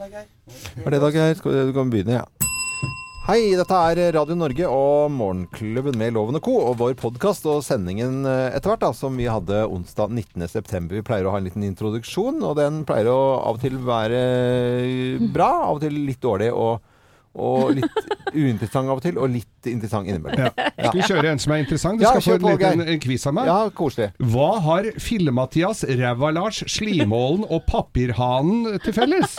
Er det da, Geir? Du kan begynne, ja. Hei, dette er Radio Norge og Morgenklubben med Loven og Co. Og vår podkast og sendingen eh, etter hvert, som vi hadde onsdag 19.9. Vi pleier å ha en liten introduksjon, og den pleier å av og til være bra, av og til litt dårlig. og og litt uinteressant av og til, og litt interessant innimellom. Ja. Skal vi kjøre en som er interessant? Du Ja, skal få en liten quiz av meg. Ja, koselig. Hva har Fille-Mathias, Ræva-Lars, Slimålen og Papirhanen til felles?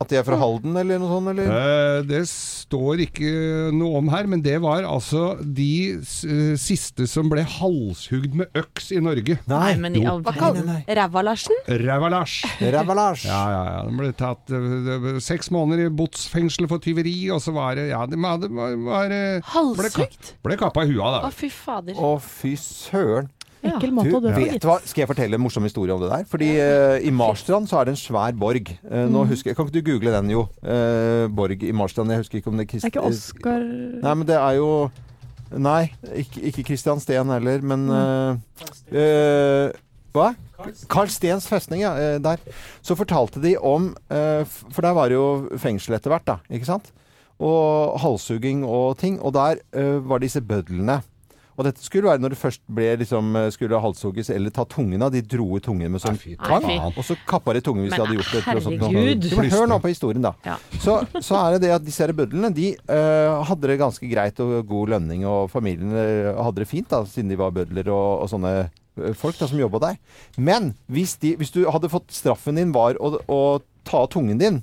At de er fra Halden eller noe sånt, eller? Eh, det står ikke noe om her, men det var altså de eh, siste som ble halshugd med øks i Norge. Nei, men i all verden. Ræva-Larsen? Ræva-Lars. Ja, ja, ja. De ble tatt eh, seks måneder i botsfengsel for tyveri, og så var det Ja, de hadde, var, var, eh, ble, Halssykt? ble kappa i huet da. Å, fy fader. Å, fy søren. Enkel Du, måte å dø på, vet gitt. hva? Skal jeg fortelle en morsom historie om det der? Fordi uh, i Marstrand så er det en svær borg. Uh, nå husker jeg, Kan ikke du google den, jo? Uh, borg i Marstrand. Jeg husker ikke om det er Det er ikke Oskar Nei, men det er jo Nei, ikke, ikke Christian Steen heller, men Hva? Carl Steens festning, ja. der. Så fortalte de om For der var det jo fengsel etter hvert, da. Ikke sant? Og halshugging og ting. Og der uh, var disse bødlene. Og dette skulle være når det først ble liksom, eh, skulle halshugges eller ta tungen av. De dro ut tungen med sånn tang. Og så kappa de tungen hvis de Men hadde gjort det. herregud. Jo, Hør nå på historien, da. Ja. Så, så er det det at disse bødlene de uh, hadde det ganske greit og god lønning, og familien hadde det fint, da, siden de var bødler og, og sånne folk da, som jobba der. Men hvis, de, hvis du hadde fått straffen din var å, å ta av tungen din,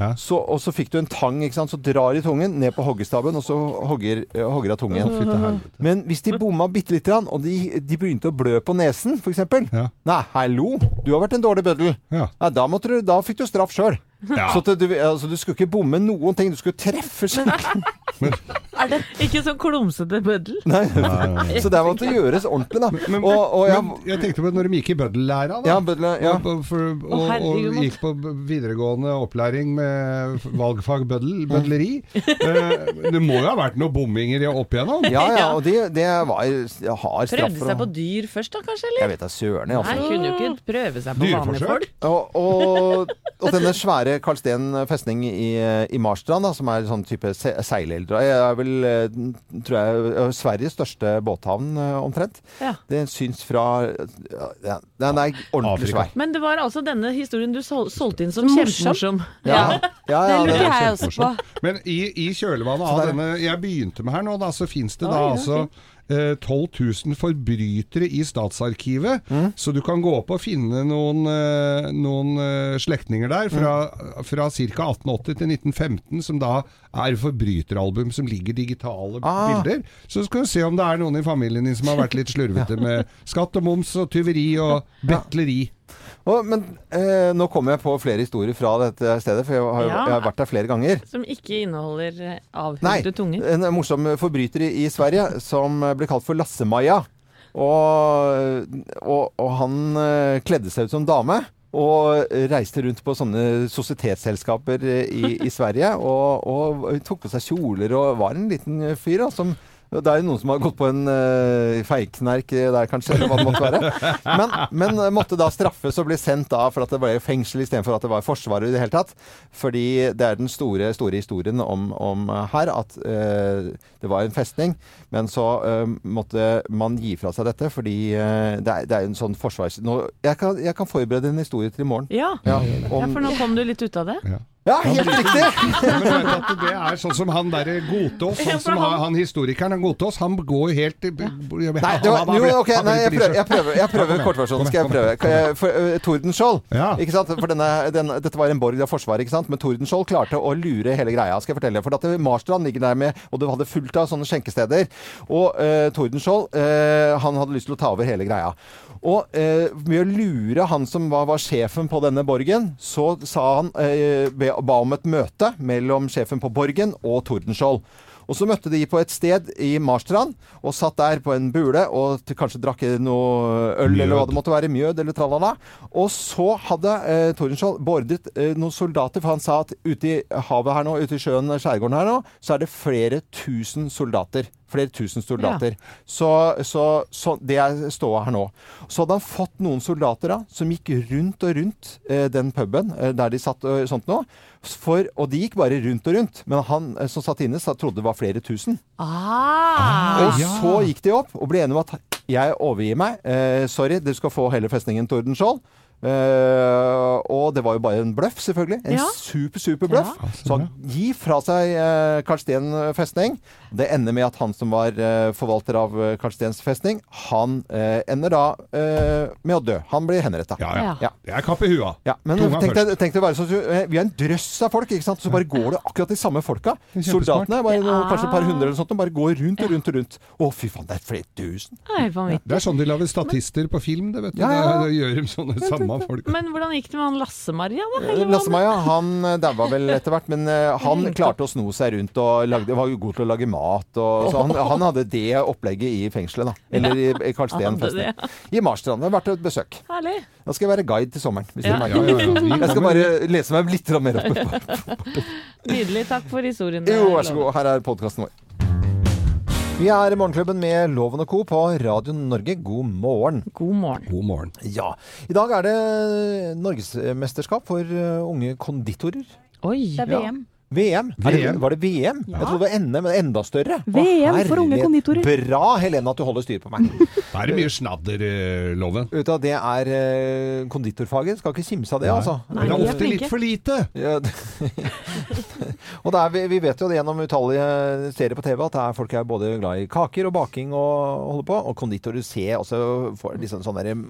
Ja. så, og så fikk du en tang, ikke sant? så drar de tungen ned på hoggestaben, og så hogger, eh, hogger av tungen. Oh. Men hvis de bomma bitte lite grann, og de, de begynte å blø på nesen, f.eks. Ja. Nei, hallo! Du har vært en dårlig bøddel. Ja. Nei, da, du, da fikk du straff sjøl. Ja. Så du, altså, du skulle ikke bomme noen ting. Du skulle treffe skikkelig. Er det ikke sånn klumsete bøddel? Nei. Nei, nei. Så det måtte gjøres ordentlig, da. Men, og, og jeg, men jeg tenkte på når de gikk i bøddellæra, da. ja, bøddel, ja. Og, for, og, gikk på videregående opplæring med valgfag bøddel, bødleri. Eh, det må jo ha vært noen bomminger opp igjennom? ja, ja, og det, det var hard straff. Prøvde seg på dyr først da, kanskje? eller? Jeg vet da søren, Nei, altså. kunne jo ikke prøve seg på vanlige folk. Og, og, og denne svære Karl Steen festning i, i Marstrand, da, som er sånn type se seileldre Det er vel, eh, tror jeg, eh, Sveriges største båthavn eh, omtrent. Ja. Det syns fra ja, Den er ordentlig Afrika. svær. Men det var altså denne historien du sol solgte inn som Morsom. kjempemorsom. Ja, ja, ja, Det lurer jeg også på. Men i, i kjølvannet av denne jeg begynte med her nå, da, så fins det da altså eh, 12 000 forbrytere i Statsarkivet. Mm. Så du kan gå opp og finne noen, eh, noen eh, slektninger der fra, Mm. fra ca. 1880 til 1915, som da er forbryteralbum som ligger digitale Ah. bilder. Så skal du se om det er noen i familien din som har vært litt slurvete med skatt og moms og tyveri og betleri. Og, men eh, nå kommer jeg på flere historier fra dette stedet, for jeg har, Ja. jeg har vært der flere ganger. Som ikke inneholder eh, Nei, avhugde tunger. en morsom forbryter i, i Sverige som ble kalt for Lasse-Maja. Og, og, og han eh, kledde seg ut som dame. Og reiste rundt på sånne sosietetsselskaper eh, i, i Sverige. Og, og tok på seg kjoler og var en liten fyr da, som det er jo noen som har gått på en uh, feiknerk der, kanskje, eller hva det måtte være. Men, men måtte da straffes og bli sendt da for at det ble fengsel istedenfor at det var Forsvaret i det hele tatt. Fordi det er den store, store historien om, om her at uh, det var en festning, men så uh, måtte man gi fra seg dette fordi uh, det, er, det er en sånn forsvars... Nå, jeg, kan, jeg kan forberede en historie til i morgen. Ja. Ja, ja, for nå kom du litt ut av det. ja helt riktig! Men du vet at det er sånn som han derre Godtås, sånn som han, han historikeren han Godtås, han går helt i- Nei, det var, jo, ok, nei jeg, prøver, jeg prøver, jeg prøver kortversjonen. Skal jeg prøve? For, uh, Tordenskjold. Ja. Ikke sant? For denne, den, dette var en borg av Forsvaret, ikke sant? men Tordenskjold klarte å lure hele greia. Skal jeg fortelle. For at Marstrand ligger der med, og det hadde fullt av sånne skjenkesteder. Og uh, Tordenskjold uh, han hadde lyst til å ta over hele greia. Og uh, med å lure han som var, var sjefen på denne borgen, så sa han, uh, ba om et møte mellom sjefen på borgen og Tordenskjold. Og så møtte de på et sted i Marstrand, og satt der på en bule og kanskje drakk noe øl Mjød. eller hva det måtte være, mjød eller tralala. Og så hadde eh, Tordenskjold beordret eh, noen soldater, for han sa at ute i havet her nå, ute i sjøen, skjærgården her nå, så er det flere tusen soldater. Flere tusen soldater. Så, så, så det er ståa her nå. Så hadde han fått noen soldater da, som gikk rundt og rundt eh, den puben eh, der de satt og sånt nå. For, og de gikk bare rundt og rundt. Men han eh, som satt inne, trodde det var flere tusen. Ah! Og ja. så gikk de opp og ble enige om at jeg overgir meg. Eh, sorry, du skal få hele festningen Tordenskjold. Eh, og det var jo bare en bløff, selvfølgelig. En Ja. super, super bløff. Ja, så han gir fra seg uh, Karlsten festning. Det ender med at han som var uh, forvalter av eh, Karlstens festning, han eh, ender da eh, med å dø. Han blir henretta. Ja, ja. Ja. Det er kapp i hua. Ja, men tenk deg, tenk deg å være sånn eh, Vi er en drøss av folk, ikke sant? Så bare går det akkurat de samme folka. Soldatene, bare noen, Ja. kanskje et par hundre eller sånt, bare går rundt og rundt og rundt. Å, fy faen, det er flere tusen. Det er. Det er sånn de lager statister på film, det, vet du. Ja, ja, ja. Det, det gjør de sånne samme folk. Men hvordan gikk det med han Lasse-Maria, da? Lasse-Maria han eh, daua vel etter hvert, men eh, han klarte å sno seg rundt og lagde, var jo god til å lage mat. Og, så han, han hadde det opplegget i fengselet, da. Eller i, i Karlsten festning. Ja. I Marstrand. Det har vært et besøk. Herlig. Da skal jeg være guide til sommeren. Hvis Ja. dere Ja, ja, ja. Jeg skal bare lese meg litt mer opp Nydelig. Takk for historien. Jo, vær så god. Her er podkasten vår. Vi er i Morgenklubben med Loven og Co. på Radio Norge. God morgen. God morgen. God morgen. Ja. I dag er det norgesmesterskap for uh, unge konditorer. Oi. Det er Ja. VM. VM? Det, VM? var det VM? Jeg trodde det var NM, men enda større. Å, VM for unge konditorer. Bra, Helene, at du holder styr på meg. Da er det mye snadder, eh, Loven. Ut av det er eh, konditorfaget. Skal ikke kimse av det, altså. Nei, det er ofte litt for lite. Ja, og det er, vi, vi vet jo det gjennom utallige serier på TV at det er folk er både glad i kaker og baking og holder på. Og konditorer ser også får liksom sånne der.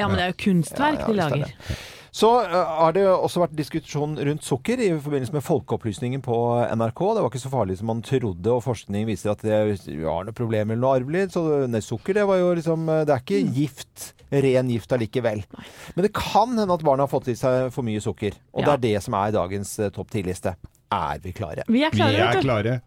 Ja, men det er jo kunstverk Ja, ja, de er lager. Så uh, har det også vært diskusjon rundt sukker i forbindelse med folkeopplysningen på NRK. Det var ikke så farlig som man trodde, og forskning viser at det har noe problemer med noe arvelig. Så nei, sukker det var jo liksom uh, Det er ikke Mm. gift. Ren gift allikevel. Men det kan hende at barna har fått i seg for mye sukker. Og det er det som er dagens uh, topp 10-liste. Er vi klare? Vi er klare. Vi er klare.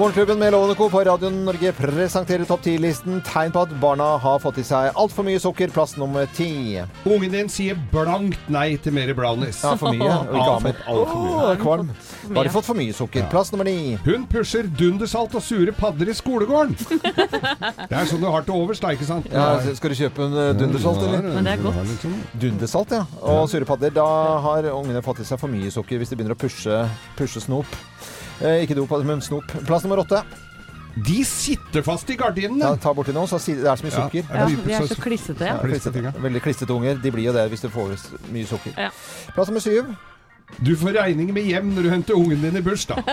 Morgenklubben med Lovende Co. på Radio Norge presenterer topp 10-listen. Tegn på at barna har fått i seg altfor mye sukker. Plass nummer ti. Ungen din sier blankt nei til mer brownies. Ja, for mye. Og ikke alt for mye. Åh, kvalm. Bare mye. Har de fått for mye sukker? Plass nummer ni. Hun pusher dundersalt og sure padder i skolegården. Det er sånn du har til overs, da, ikke sant? Ja, skal du kjøpe en uh, dundersalt, eller? Men det er godt. sånn- Dundersalt, ja. Og sure padder. Da har ungene fått i seg for mye sukker hvis de begynner å pushe, pushe snop. Eh, ikke dop, men snop. Plass nummer åtte. De sitter fast i Ja, ta borti noe, så si- det er så mye sukker. Ja, de er så klissete. Ja, Ja. klissete. Veldig klissete unger. De blir jo det hvis du får mye sukker. Ja. Plass nummer syv. Du får regning med hjem når du henter ungen din i bursdag.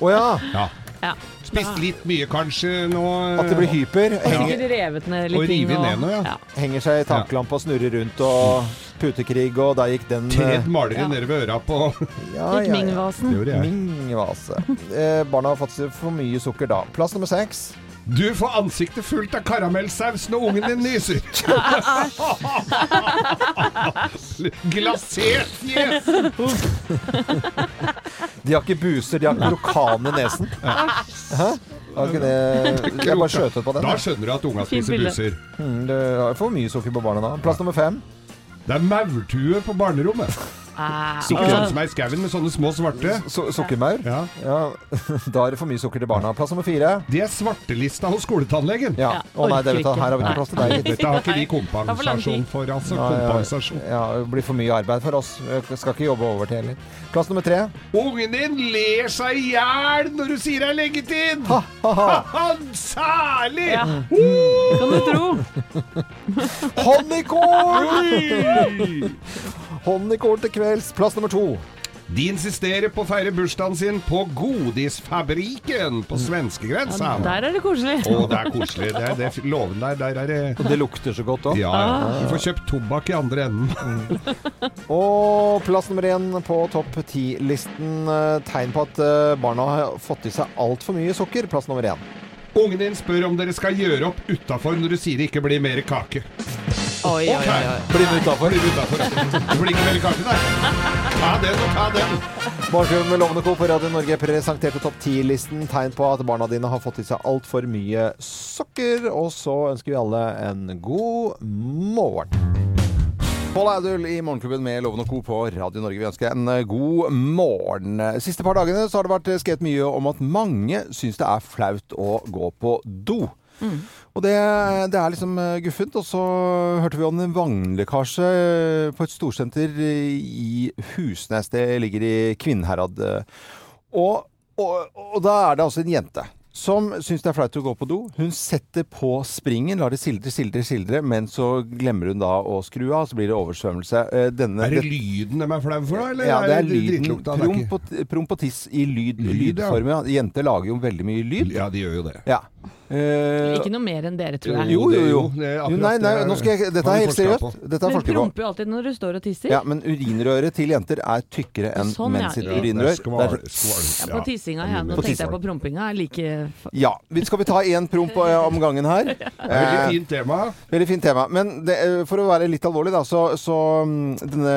Å ja. Ja. Ja. Spist litt mye kanskje nå. At det blir hyper. Henger, revet ned litt og rive ned nå, ja. henger seg i taklampa og snurrer rundt og putekrig, og der gikk den eh, Tredd malere Ja. nede ved øra på ja, Gikk Ming-vasen. Det gjorde jeg. Ming-vase. Eh, barna har fått for mye sukker da. Plass nummer seks. Du får ansiktet fullt av karamellsaus når ungen din nyser. Glasert fjes! De har ikke buser, de har krokan i nesen. Hæ? Har ikke det Jeg bare skjøt ut på den. Da skjønner du at unga spiser buser. Mm, det er for mye sukker på barna da. Plass nummer fem. Det er maurtue på barnerommet. Ah, Sukker sånn som er i skauen med sånne små svarte. Su sukkermaur. Ja. Ja, da er det for mye sukker til barna. Plass nummer fire. De er svartelista hos skoletannlegen. Ja. Å nei, det orker her har vi ikke plass til deg. Dette har ikke vi Det kompensasjon for, altså. Ja, ja, Kompensasjon. Ja, det blir for mye arbeid for oss. Jeg skal ikke jobbe overtid heller. Plass nummer tre. Ungen din ler seg i hjel når du sier det er leggetid! Ha, ha, ha. Han særlig! Ja. Kan du tro. Honningkål! Oi! Honningkål til kvelds. Plass nummer to. De insisterer på å feire bursdagen sin på Godisfabriken på svenskegrensa. Der er det koselig. Å, det er koselig. Det er, det er låven der, der er det Og det lukter så godt òg. Ja, ja. Du får kjøpt tobakk i andre enden. Og plass nummer én på topp ti-listen. eh, Tegn på at eh, barna har fått i seg altfor mye sukker. Plass nummer én. Ungen din spør om dere skal gjøre opp utafor når du sier det ikke blir mer kake. Oi, oi, oi. oi. Bli med utafor. Det blir ikke veldig kaffe der. Ta den og ta den. Morgenklubben med Lovende Co. på Radio Norge presenterte topp ti-listen. Tegn på at barna dine har fått i seg altfor mye sukker. Og så ønsker vi alle en god morgen. Pål Audul i Morgenklubben med Loven og Co. på Radio Norge. Vi ønsker en eh, god morgen. Siste par dagene så har det vært skrevet mye om at mange syns det er flaut å gå på do. Og det, det er liksom eh, guffent. Og så hørte vi om en vannlekkasje eh, på et storsenter i Husnes. Det ligger i Kvinnherad. Og, og, og da er det altså en jente som syns det er flaut å gå på do. Hun setter på springen, lar det sildre, sildre, sildre, men så glemmer hun da å skru av, så blir det oversvømmelse. Eh, Denne, Er det lyden de er flau for, da? Eller ja, det er lyden. er Promp og, promp og tiss i lyd, Lyd, lydform. Ja. Jenter lager jo veldig mye lyd. Ja, de gjør jo det. Ja. Uh, Ikke noe mer enn dere, tror jeg. jo, jo, jo. jo nei, nei, nå skal jeg, dette er helt seriøst. Dette er Men promper jo alltid når du står og tisser. Ja, men urinrøret til jenter er tykkere enn Sånn, ja. menn Ja, urinrør. Ja, på tissinga, ja. Nå tenkte jeg på prompinga. er Like Ja. vi- Skal vi ta én promp eh, om gangen her? Det er Veldig Eh, fint tema. Veldig fint tema. Men det, eh, for å være litt alvorlig, da, så, så mm, denne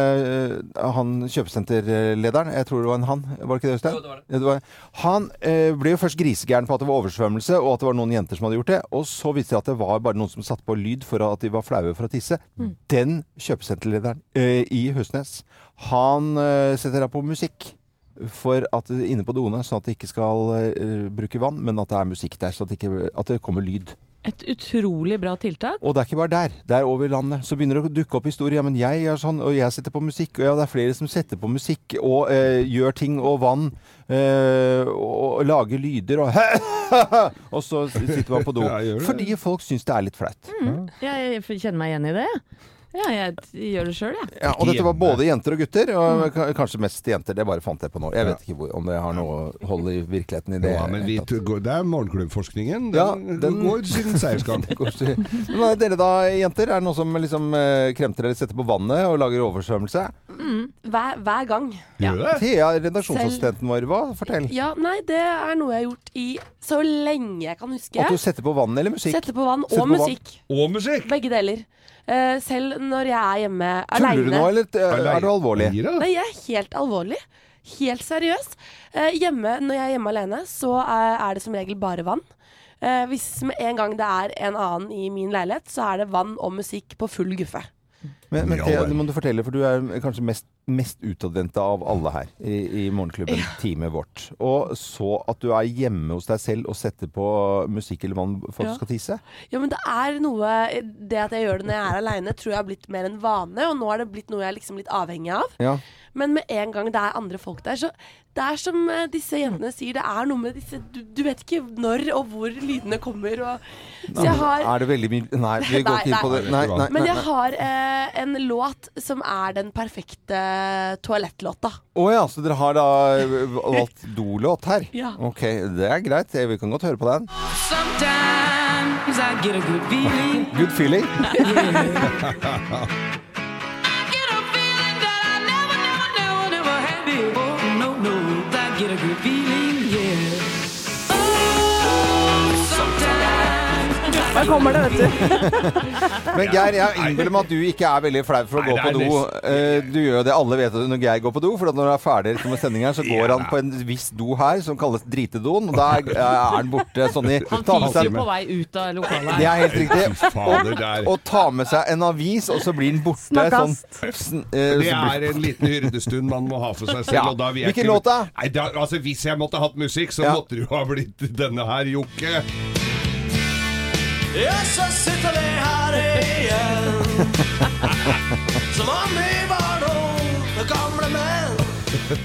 Han kjøpesenterlederen, jeg tror det var en han, var det ikke det, Øystein? Ja, det var, han eh, ble jo først grisegæren på at det var oversvømmelse, og at det var noen jenter som hadde gjort det. Og så viste det at det var bare noen som satte på lyd for at de var flaue for å tisse. Den kjøpesenterlederen i Husnes, han setter da på musikk. For at inne på doene, sånn at de ikke skal uh, bruke vann, men at det er musikk der, så at det, ikke, at det kommer lyd. Et utrolig bra tiltak. Og det er ikke bare der. Det er over landet. Så begynner det å dukke opp historier. Ja, men jeg gjør sånn, og jeg setter på musikk. Og ja, det er flere som setter på musikk og uh, gjør ting og vann. Uh, og, og lager lyder og Og så sitter man på do. Ja. Fordi folk syns det er litt flaut. Jeg kjenner meg igjen i det. Ja, jeg gjør det sjøl, jeg. Ja, og dette var både jenter og gutter. Og kanskje mest jenter. Det bare fant jeg på nå. Jeg vet ikke om det har noe hold i virkeligheten i det. Ja, men vi, det er morgenklubbforskningen. Den, Ja, den- går sin seiersgang. Men er dere da, jenter? Er det noen som liksom eh, kremter eller setter på vannet og lager oversvømmelse? Hver, hver gang. Ja. Thea, redaksjonsassistenten vår, hva? Fortell. Ja, nei, det er noe jeg har gjort i så lenge jeg kan huske. At du setter på vann eller musikk? Setter på vann og på vann. musikk. Og musikk! Begge deler. Uh, selv når jeg er hjemme Tuller du nå, eller uh, er du alvorlig? Nei, jeg er helt alvorlig. Helt seriøs. Uh, hjemme, når jeg er hjemme alene, så er, er det som regel bare vann. Eh, hvis med en gang det er en annen i min leilighet, så er det vann og musikk på full guffe. Men, men Ja, det må du fortelle, for du er kanskje mest, mest utadvendte av alle her i, i Morgenklubben, teamet vårt. Og så at du er hjemme hos deg selv og setter på musikk eller vann for at Ja. du skal tisse. Ja, men det er noe Det at jeg gjør det når jeg er aleine, tror jeg har blitt mer en vane, og nå er det blitt noe jeg er liksom litt avhengig av. Ja. Men med en gang det er andre folk der, så det er som eh, disse jentene sier, det er noe med disse Du, du vet ikke når og hvor lydene kommer, og Så jeg har Er det veldig mye Nei, vi går ikke inn på det. Nei, nei, Men jeg har eh, en låt som er den perfekte toalettlåta. Å ja, så dere har da valgt dolåt her? Ja. Ok, det er greit. Vi kan godt høre på den. Sometimes I get a good feeling. Good feeling. Der kommer det, vet du. Men Geir, jeg innbiller meg at du ikke er veldig flau for å Nei, gå på do. Eh, Du gjør det, alle vet når Geir går på do. For når han er ferdig med sendingen, så går Ja. han på en viss do her som kalles dritedoen. Og da er han borte sånn i Han fiser på vei ut av lokalet. Det er helt riktig. Og ta med seg en avis, og så blir den borte. Snakkast. Sånn, sn- eh, Det er en liten hyrdestund man må ha for seg selv. Ja. Og da vil jeg Hvilken ikke- låt da? Nei, da? Altså, hvis jeg måtte hatt musikk, så Ja. måtte det jo ha blitt denne her, Jokke. Ja, så sitter vi her igjen. Som om vi var noen gamle menn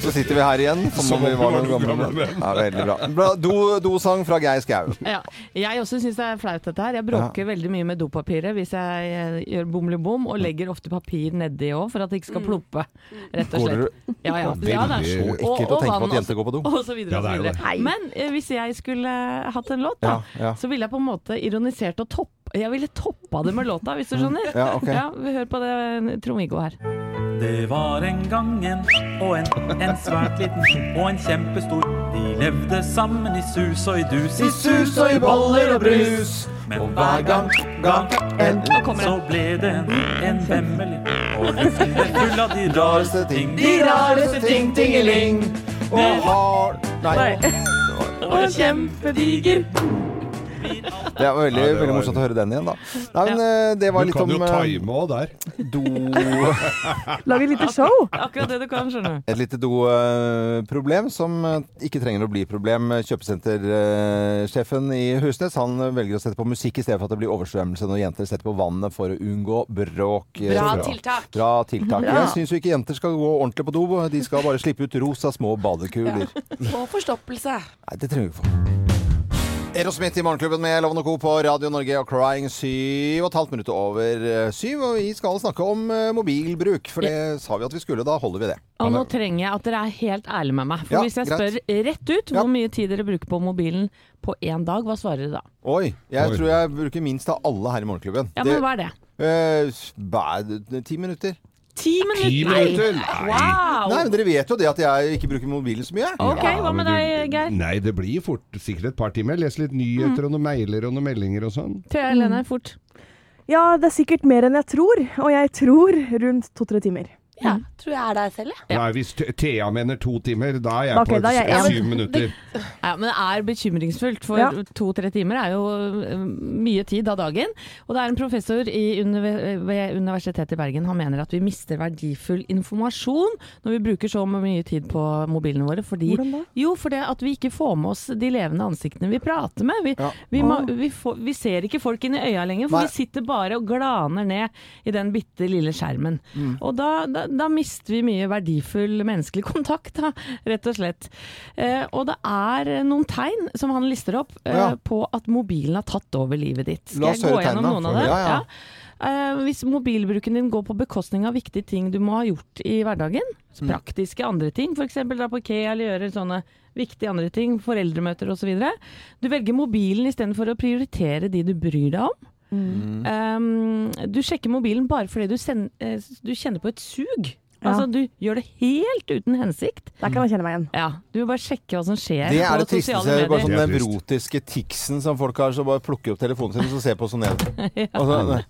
Så sitter vi her igjen som om vi var noen gamle menn. Ja, veldig bra. bra. Do- Dosang fra Geir Skau. Ja. Jeg også syns det er flaut dette her. Jeg bråker veldig mye med dopapiret hvis jeg eh, gjør bomli-bom, og legger ofte papir nedi òg for at det ikke skal ploppe. Rett og slett. Ja, ja. Veldig ja det er så ekkelt å tenke på at jenter går på do? Og så videre og så er videre. det. Men eh, hvis jeg skulle hatt en låt, da, Ja, ja. så ville jeg på en måte ironisert og topp Jeg ville toppa det med låta, hvis du skjønner. Ja, ok. vi hører på det Trond-Viggo her. Det var en gang en og en, en svært liten og en kjempestor. De levde sammen i sus og i dus. I sus og i boller og brus. Men Og hver gang, gang en så ble det en, en vemmelig. Og luften ble full av de rareste ting. De rareste ting, tingeling. Og har Nei. Og kjempediger. Det var veldig, Ja, det veldig morsomt å høre den igjen, da. Nei, men ja. det var Du litt kan om jo eh, time òg der. do... Lage et lite show. Akkurat det du kan, skjønner du. Et lite do-problem som eh, ikke trenger å bli problem. Kjøpesentersjefen i Husnes han velger å sette på musikk i stedet for at det blir oversvømmelse når jenter setter på vannet for å unngå bråk. Bra Eh, tiltak. Bra tiltak. Bra. Jeg syns jo ikke jenter skal gå ordentlig på do. De skal bare slippe ut rosa små badekuler. Og forstoppelse. Nei, det trenger vi ikke få. Midt i Morgenklubben med Loven og Co. på Radio Norge og Crying syv og et halvt minutt over eh, syv. Og vi skal snakke om eh, mobilbruk, for det sa vi at vi skulle. Da holder vi det. Og nå trenger jeg at dere er helt ærlige med meg. For Ja, hvis jeg greit. spør rett ut Ja. hvor mye tid dere bruker på mobilen på én dag, hva svarer dere da? Oi, jeg Oi. tror jeg bruker minst av alle her i Morgenklubben. Ja, men hva er det? Eh, ti minutter. Ti minutter? Ti minutter? Nei. Wow! Nei, men Dere vet jo det at jeg ikke bruker mobilen så mye. Ok, hva med du- deg, Geir? Nei, det blir fort sikkert et par timer. Les litt nyheter og noen mailer og noen meldinger og sånn. Thea Helene, fort. Ja, det er sikkert mer enn jeg tror, og jeg tror rundt to-tre timer. Ja, tror jeg er der selv, jeg. Ja. Hvis Thea mener to timer, da er jeg okay, på er jeg syv minutter. Ja, men det er bekymringsfullt, for Ja. to-tre timer er jo øh, mye tid av dagen. Og det er en professor ved Universitetet i Bergen, han mener at vi mister verdifull informasjon når vi bruker så mye tid på mobilene våre. Fordi, Hvordan da? jo, fordi at vi ikke får med oss de levende ansiktene vi prater med. Vi, Ja. vi, må, vi, får, vi ser ikke folk inn i øya lenger, for Nei. vi sitter bare og glaner ned i den bitte lille skjermen. Og da, da, da mister vi mye verdifull menneskelig kontakt, da, rett og slett. Eh, og det er noen tegn som han lister opp eh, Ja. på at mobilen har tatt over livet ditt. Skal jeg gå gjennom noen av dem? ja, ja. Eh, hvis mobilbruken din går på bekostning av viktige ting du må ha gjort i hverdagen, Mm. praktiske andre ting, f.eks. dra på IKEA eller gjøre sånne viktige andre ting, foreldremøter osv. Du velger mobilen istedenfor å prioritere de du bryr deg om. Mm. Um, du sjekker mobilen bare fordi du, send, eh, du kjenner på et sug. Ja. Altså, du gjør det helt uten hensikt. Der kan jeg kjenne meg igjen. Ja, Du vil bare sjekke hva som skjer Det er det tristeste. Bare sånn. Nevrotiske tiksen som folk har, som bare plukker opp telefonen sin og så ser på sånn ned. Og så, nei.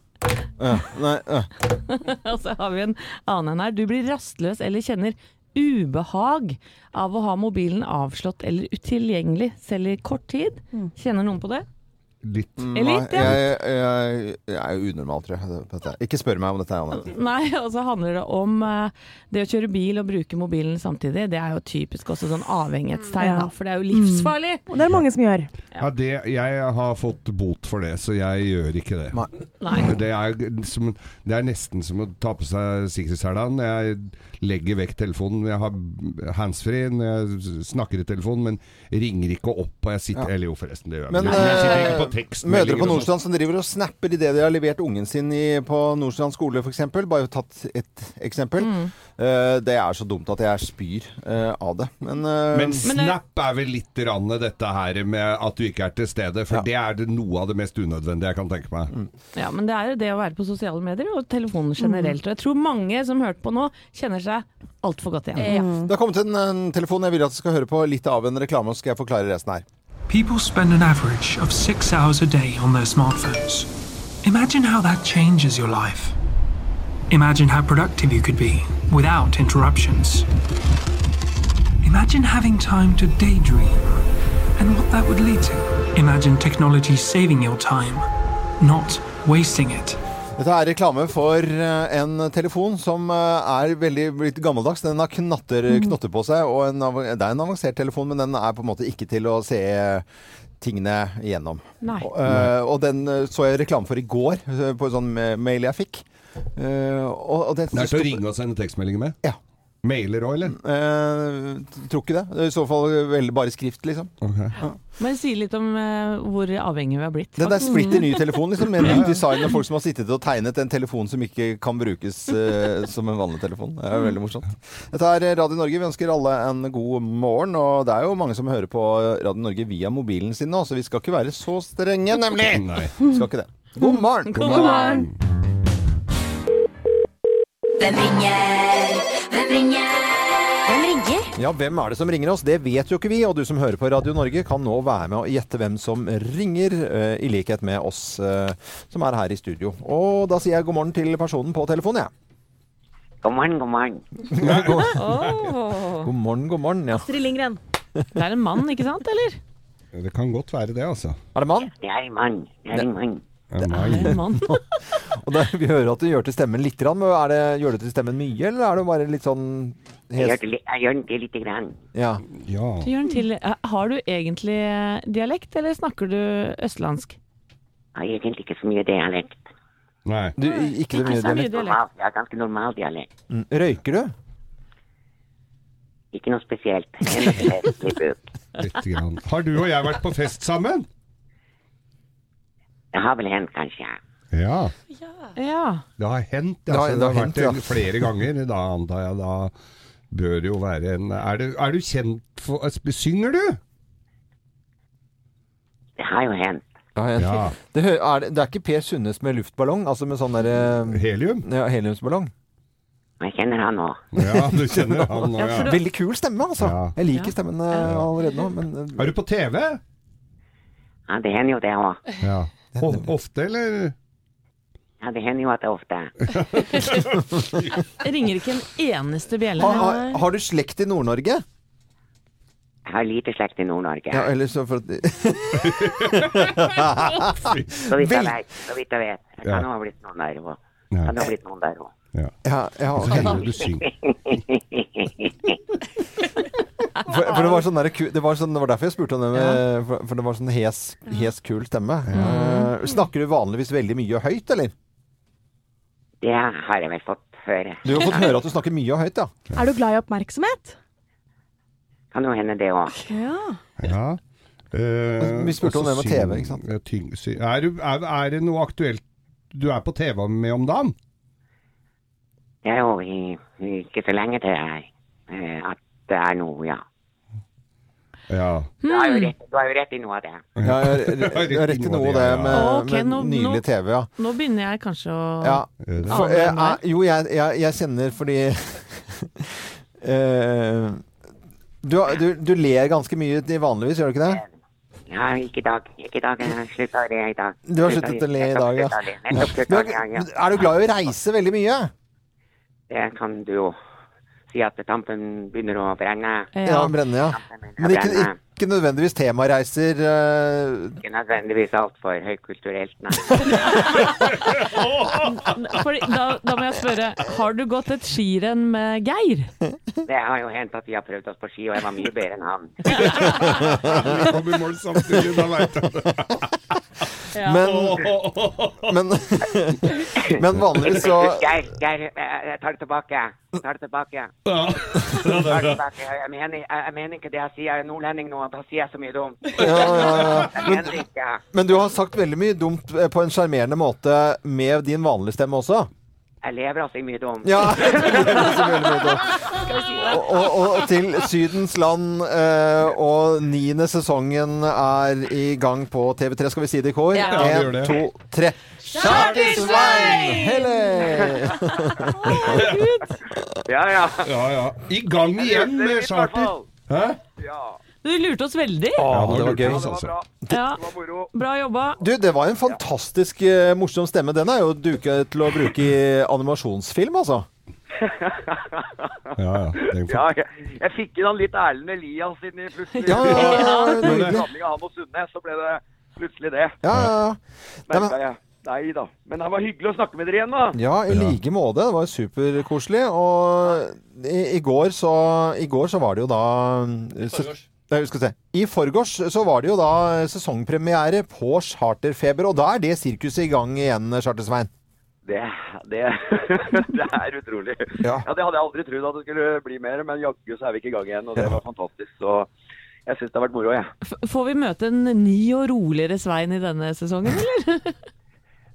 Ja, nei, ja. Og så har vi en annen en her. Du blir rastløs eller kjenner ubehag av å ha mobilen avslått eller utilgjengelig selv i kort tid. Kjenner noen på det? Litt. Litt, ja. jeg, jeg, jeg er jo unormal, tror jeg. Ikke spør meg om dette. Anette. Nei, og så handler det om uh, det å kjøre bil og bruke mobilen samtidig. Det er jo typisk også sånn avhengighetstegn, Ja. for det er jo livsfarlig. Og det er mange som gjør. Ja, det, jeg har fått bot for det, så jeg gjør ikke det. Nei. Nei. Det er, som, det er nesten som å ta på seg sikkerhetshæla. jeg legger vekk telefonen. Jeg har handsfree når jeg snakker i telefonen, men ringer ikke opp. Og jeg sitter, Ja. Eller jo, forresten, det gjør jeg. Men, Men, jeg sitter ikke eh, på Mødre på. Nordstrand som driver og snapper idet de har levert ungen sin i, på Nordstrand skole f.eks. Bare tatt et eksempel. Mm. Uh, det er så dumt at jeg spyr uh, av det. Men, uh, Men Snap er vel litt rann dette her med at du ikke er til stede, for Ja. det er det noe av det mest unødvendige jeg kan tenke meg. Mm. Ja, men det er jo det å være på sosiale medier og telefonen generelt. Og jeg tror mange som hørte på nå, kjenner seg altfor godt igjen. Ja. det har kommet en, en telefon jeg vil at du skal høre på litt av en reklame, så skal jeg forklare resten her. People spend an average of six hours a day on their smartphones. Imagine how that changes your life. Imagine how productive you could be without interruptions. Imagine having time to daydream and what that would lead to. Imagine technology saving your time, not wasting it. Dette er reklame for eh, en telefon som eh, er veldig blitt gammeldags. Den har knatter, knotter på seg, og en, det er en avansert telefon, men den er på en måte ikke til å se tingene igjennom. Og, eh, og den eh, så jeg reklame for i går, eh, på en sånn mail jeg fikk. Eh, og, og det, Det er til å ringe og sende tekstmeldinger med? Ja. Mailer òg, eller? Eh, tror ikke det. Det er I så fall veldig bare skrift, liksom. Men si litt om eh, hvor avhengig vi har blitt. Det der splitter ny telefon, liksom, med nytt design og folk som har sittet og tegnet en telefon som ikke kan brukes eh, som en vanlig telefon. Det er veldig morsomt. Dette er Radio Norge. Vi ønsker alle en god morgen. Og det er jo mange som hører på Radio Norge via mobilen sin nå, så vi skal ikke være så strenge, nemlig! Nei. Skal ikke det. God morgen! God morgen! Hvem ringer? Hvem ringer? Hvem ringer? Ja, hvem er det som ringer oss? Det vet jo ikke vi. Og du som hører på Radio Norge kan nå være med og gjette hvem som ringer, eh, i likhet med oss eh, som er her i studio. Og da sier jeg god morgen til personen på telefonen, jeg. God morgen, god morgen. Åh. God morgen, god morgen. Ja. Astrid Lindgren. Det er en mann, ikke sant, eller? Det kan godt være det, altså. Er det mann? Det er en mann. Det er en mann. Ja, Er en mann? Og det, vi hører at du gjør til stemmen litt. Men er det, gjør du til stemmen mye, eller er du bare litt sånn hes? jeg gjør det lite grann. Ja. Ja. Du gjør den til. Eh, Har du egentlig eh, dialekt, eller snakker du østlandsk? Jeg har egentlig ikke så mye dialekt. Nei. Du, ikke så mye Ikke så mye dialekt. Normal, jeg har ganske normal dialekt. Mm. Røyker du? Ikke noe spesielt. Litt grann. Har du og jeg vært på fest sammen? Det har vel hendt, kanskje. Ja. Ja. Det har hendt. Det har- Altså, det det har vært hendt, ja. flere ganger. Da antar jeg da bør det jo være en Er du, er du kjent for Synger du? Det har jo hendt. Ja, Ja. Det, er, det er ikke Per Sundnes med luftballong? Altså med sånn derre Helium? ja, heliumsballong? Jeg kjenner han òg. Ja, du kjenner han òg, Ja. Veldig kul stemme, altså. Ja. Jeg liker stemmen eh, allerede nå, men Er du på TV? Ja, det hender jo det òg. Ja. Ofte, eller? Ja, det hender jo at det er ofte Ringer ikke en eneste bjelle. har, har, har du slekt i Nord-Norge? Jeg har lite slekt i Nord-Norge. Ja, eller så for at Så vidt jeg vet. Så vidt jeg vet. Jeg kan ha blitt noen der òg. Kan ha blitt noen der òg. Ja. Ja, ja Så ok. hender det du synger. For, for det var sånn der, det var sånn, det var derfor jeg spurte om det med For, for det var sånn hes, hes kul stemme. Uh, snakker du vanligvis veldig mye og høyt, eller? Det har jeg vel fått høre. Du har fått høre at du snakker mye og høyt, ja. Er du glad i oppmerksomhet? Kan jo hende det òg. Ja. Ja. Eh, Vi spurte om det med TV, ikke sant? tyng- Er, er, er det noe aktuelt du er på TV med om dagen? Det er jo ikke så lenge til jeg, eh, at det er noe, ja. Ja. Du har jo rett, du har jo rett i noe av det. Ja, jeg, har rett i noe av det med, med nå- nylig TV, ja. Nå begynner jeg kanskje å ja. For, eh, eh, jo, jeg, jeg, jeg kjenner fordi eh, du, du, du ler ganske mye vanligvis, gjør du ikke det? Ja, ikke i dag. Ikke i dag. Jeg slutta å le i dag. Du har sluttet å le i dag, ja. er du glad i å reise veldig mye? Det kan du jo si at tampen begynner å brenne. Ja, brenne, ja. Tampen Men ikke, ikke nødvendigvis temareiser. Uh... Ikke nødvendigvis altfor høykulturelt, nei. Fordi, da, da må jeg spørre, har du gått et skirenn med Geir? Det har jo hendt at vi har prøvd oss på ski, og jeg var mye bedre enn han. Vi kom i mål samtidig, da veit jeg det. Men, men, men vanligvis så Geir, Geir, jeg tar det tilbake. Jeg tar det tilbake. Jeg tar det tilbake. Jeg mener, jeg, mener ikke det jeg sier. Jeg er nordlending nå, da sier jeg så mye dumt. ja, ja, ja. Men, men du har sagt veldig mye dumt eh, på en sjarmerende måte med din vanlige stemme også. Jeg lever altså i mye dom. Ja. Og, og, og til Sydens land, eh, og niende sesongen er i gang på TV3. Skal vi si det i kor? Ja. Ja, to, tre. Charter-Svein! Helle! Ja, ja. Ja, ja. I gang igjen med charter. Hæ? Ja. Du lurte oss veldig. Ja, nå det var gøy. altså. Ja, Det var moro. bra jobba. Du, det var en fantastisk eh, morsom stemme. Den er jo duket til å bruke i animasjonsfilm, altså. Ja, ja. Får- Ja, jeg, jeg fikk inn han litt Erlend Elias inn i plutselig. Ja, ja, ja, ja, Med nydelig. blanding av han og Sunne, så ble det plutselig det. Ja, ja, ja. Nei, Merka men, jeg. Nei da. Men det var hyggelig å snakke med dere igjen, da. ja, i like måte. Det var superkoselig. Og i, i, går så, i går så var det jo da ses- Nei, skal se. I forgårs så var det jo da sesongpremiere på Charterfeber, og da er det sirkuset i gang igjen, Charter-Svein. Det, det, det er utrolig. Ja. Ja. Det hadde jeg aldri trodd at det skulle bli mer, men jaggu så er vi ikke i gang igjen, og det var fantastisk. Så jeg syns det har vært moro, jeg. F får vi møte en ny og roligere Svein i denne sesongen, eller?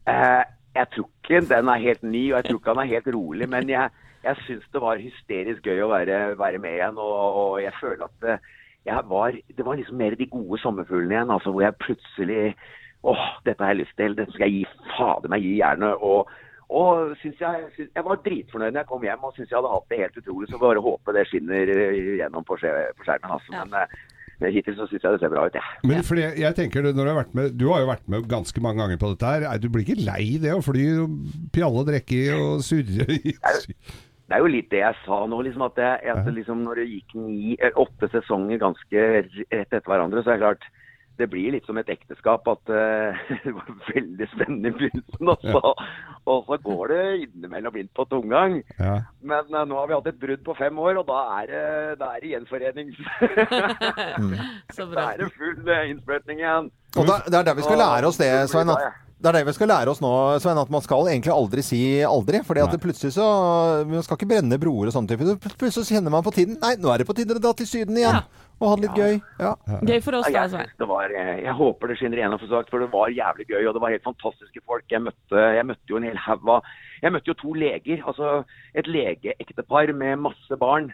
Eh, jeg tror ikke den er helt ny, og jeg tror ikke han er helt rolig, men jeg, jeg syns det var hysterisk gøy å være, være med igjen. Og, og jeg føler at det, jeg var, det var liksom mer de gode sommerfuglene igjen, altså hvor jeg plutselig Åh, dette har jeg lyst til. Dette skal jeg gi fader meg gi jernet. Og, og synes jeg, synes, jeg var dritfornøyd når jeg kom hjem og syntes jeg hadde hatt det helt utrolig. Så bare håpe det skinner eh, gjennom på, skje- på skjermen. Altså. Ja. Men men hittil så syns jeg det ser bra ut, jeg. Men fordi jeg tenker, det, når du, har vært med, du har jo vært med ganske mange ganger på dette her. Er- Du blir ikke lei det å fly og pjalle og drikke og surre Det er jo litt det jeg sa nå, liksom at, jeg, at liksom når det gikk ni, åtte sesonger ganske rett etter hverandre, så er det klart det blir litt som et ekteskap at uh, det var veldig spennende i begynnelsen. Og så, og så går det innimellom inn på tomgang. Ja. Men uh, nå har vi hatt et brudd på fem år, og da er det, da er det gjenforening. Så Da er det full eh, innsprøytning igjen. Og da, det er der vi skal lære oss det, Svein. At. Det er det vi skal lære oss nå, Svein, at man skal egentlig aldri si aldri. fordi at det plutselig så Man skal ikke brenne broer og sånne typer. Plutselig så kjenner man på tiden. Nei, nå er det på tide å dra til Syden igjen. Og ha det litt gøy. Ja. Gøy for oss, da, Svein. det var, eh, jeg håper det skinner igjennom, for sagt, for det var jævlig gøy. Og det var helt fantastiske folk. Jeg møtte, jeg møtte jo en hel haug av Jeg møtte jo to leger. Altså et legeektepar med masse barn.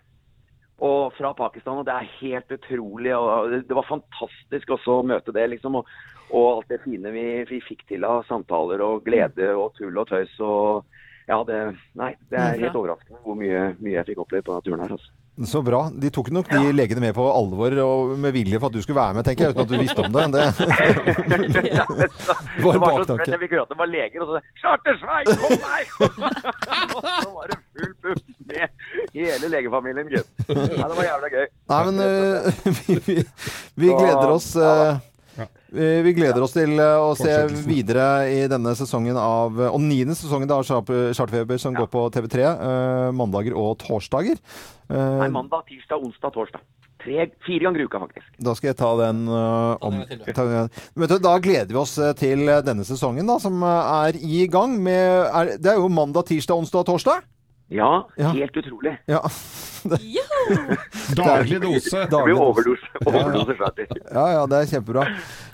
Og fra Pakistan, og det er helt utrolig. og Det var fantastisk også å møte det, liksom. Og, og alt det fine vi, vi fikk til av samtaler og glede og tull og tøys. og ja, det, nei, det er helt overraskende hvor mye, mye jeg fikk oppleve på denne turen her. altså. Så bra. De tok nok de legene med på alvor og med vilje for at du skulle være med, tenker jeg, uten at du visste om det. det. Ja, det Var var baktanke. Vi kunne at det var leger, og så Charter-Svein, kom her! og så var det full pupp med hele legefamilien, gutt. Ja, det var jævla gøy. Nei, men uh, vi, vi, vi gleder oss øh, vi vi gleder oss til øh, å se videre i denne sesongen av Og niende sesongen av Chartfeber som som går på TV3 øh, mandager og torsdager. Eh, Nei, mandag, tirsdag, onsdag, torsdag. Tre, fire ganger i uka, faktisk. Da skal jeg ta den uh, om ta, du, Da gleder vi oss til denne sesongen, da, som er i gang med er, Det er jo mandag, tirsdag, onsdag og torsdag. Ja, Ja. helt utrolig. Ja. Daglig dose. Det blir dose. overdose. overdose. Ja, ja, det er kjempebra.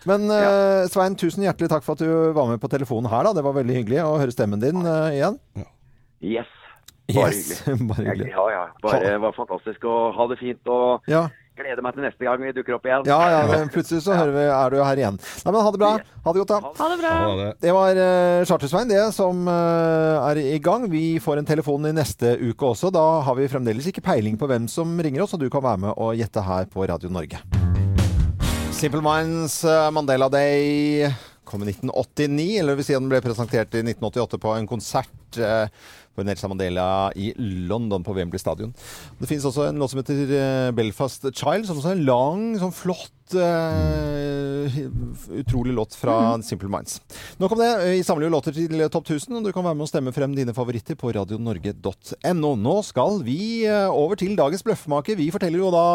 Men uh, Svein, tusen hjertelig takk for at du var med på telefonen her. da. Det var veldig hyggelig å høre stemmen din uh, igjen. Yes. Bare Yes, hyggelig. bare hyggelig. ja, ja. Bare det var fantastisk. å ha det fint. Og Ja, gleder meg til neste gang vi dukker opp igjen. ja, ja men plutselig så hører vi, er du her igjen. Nei, men Ha det bra. Ha det godt, da. Ha det bra. Det. Det var uh, Chartersveien det som uh, er i gang. Vi får en telefon i neste uke også. Da har vi fremdeles ikke peiling på hvem som ringer oss, og du kan være med og gjette her på Radio Norge. Simple Minds eh, Mandela Day kom i 1989, eller det vil si at den ble presentert i 1988 på en konsert eh, for Nelson Mandela i London på Wembley Stadion. Det finnes også en låt som heter eh, Belfast Child, som også er en lang, sånn flott eh, utrolig låt fra Simple Minds. Nok om det. Vi samler jo låter til Topp 1000, og du kan være med og stemme frem dine favoritter på radionorge.no. Nå skal vi eh, over til dagens bløffmaker. Vi forteller jo da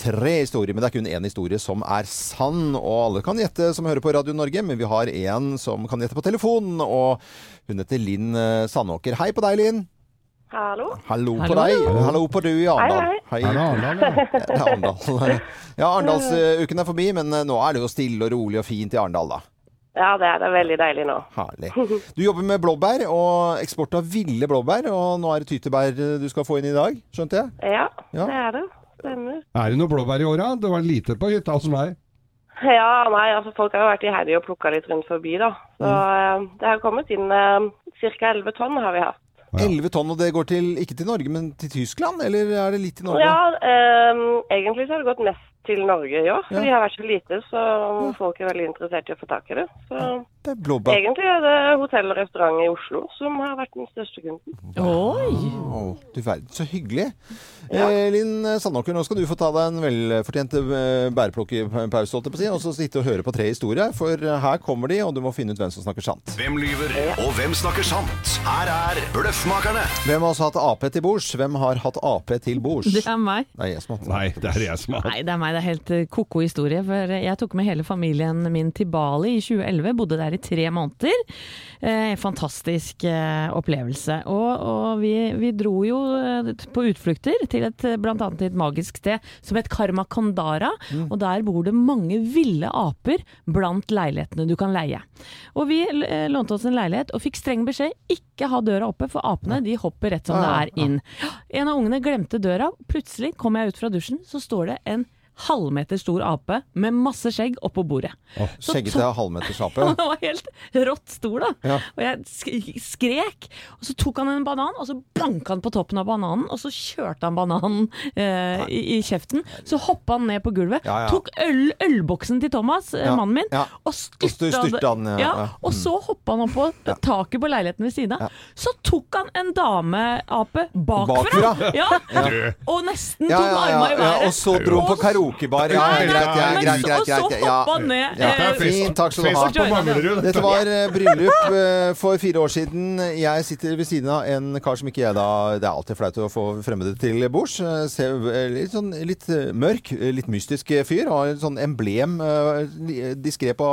tre historier, men det er kun én historie som er sann. Og alle kan gjette som hører på Radio Norge, men vi har en som kan gjette på telefon. Og hun heter Linn eh, Sandåker. Hei på deg, Linn. Hallo. Hallo på Hallo. deg. Hallo på du i Arendal. Hei, hei. hei. Det er Arendal. Ja, Arendalsuken er forbi, men eh, nå er det jo stille og rolig og fint i Arendal, da. Ja, det er det veldig deilig nå. Herlig. Du jobber med blåbær og eksport av ville blåbær, og nå er det tyttebær eh, du skal få inn i dag, skjønte jeg? Ja, Ja. det er det. Stemmer. Er det noe blåbær i åra? Det var lite på hytta hos meg. Ja, nei, altså folk har jo vært iherdige og plukka litt rundt forbi, da. Så mm. det har kommet inn eh, ca. 11 tonn har vi hatt. 11 tonn, og det går til, ikke til Norge, men til Tyskland? Eller er det litt til Norge? Ja, eh, egentlig så har det gått mest til Norge i år. For Ja. de har vært så lite, så folk er veldig interessert i å få tak i det. Så Det er egentlig er det hotell og restaurant i Oslo som har vært den største kunden. Oi! Å, du verden, så hyggelig. Eh, Linn Sandåker, nå skal du få ta deg en velfortjent eh, bæreplukkepause, holdt jeg på å si, og så sitte og høre på tre historier, for eh, her kommer de, og du må finne ut hvem som snakker sant. Hvem lyver, og hvem snakker sant? Her er Bløffmakerne. Hvem har også hatt Ap til bords? Hvem har hatt Ap til bords? Det er meg. Det er jeg som har hatt Nei, det er jeg som har Nei, det er meg. Det er helt eh, ko-ko historie. For jeg tok med hele familien min til Bali i 2011. Bodde der i tre måneder. Eh, fantastisk eh, opplevelse. Og, og vi, vi dro jo eh, på utflukter til et, eh, annet et magisk sted som het Karma Kandara. Og der bor det mange ville aper blant leilighetene du kan leie. Og vi eh, lånte oss en leilighet og fikk streng beskjed ikke ha døra oppe, for apene de hopper rett som det er inn. En av ungene glemte døra. Plutselig kom jeg ut fra dusjen, så står det en halvmeter stor ape med masse skjegg oppå bordet. Oh, Skjeggete to- Ja, Han var helt rått stor, da. Ja. Og jeg skrek. Og så tok han en banan, og så banka han på toppen av bananen. Og så kjørte han bananen eh, i, i kjeften. Så hoppa han ned på gulvet. Ja, ja. Tok øl, ølboksen til Thomas, eh, mannen min, og styrta, han. Og så hoppa han opp på taket på leiligheten ved siden av. Så tok han en dameape bakfra. Bakfra? Og nesten tok ja, arma i været. og så dro han på Karaokebar. Ja, greit, greit, ja, greit, greit, så greit, ja. ned. Ja. eh, Fint, takk skal du ha. Dette. Var eh, bryllup eh, for fire år siden. Jeg sitter ved siden av en kar som ikke jeg da Det er alltid flaut å få fremmede til bords. Ser litt sånn litt mørk, litt mystisk fyr. Har et sånn emblem diskré på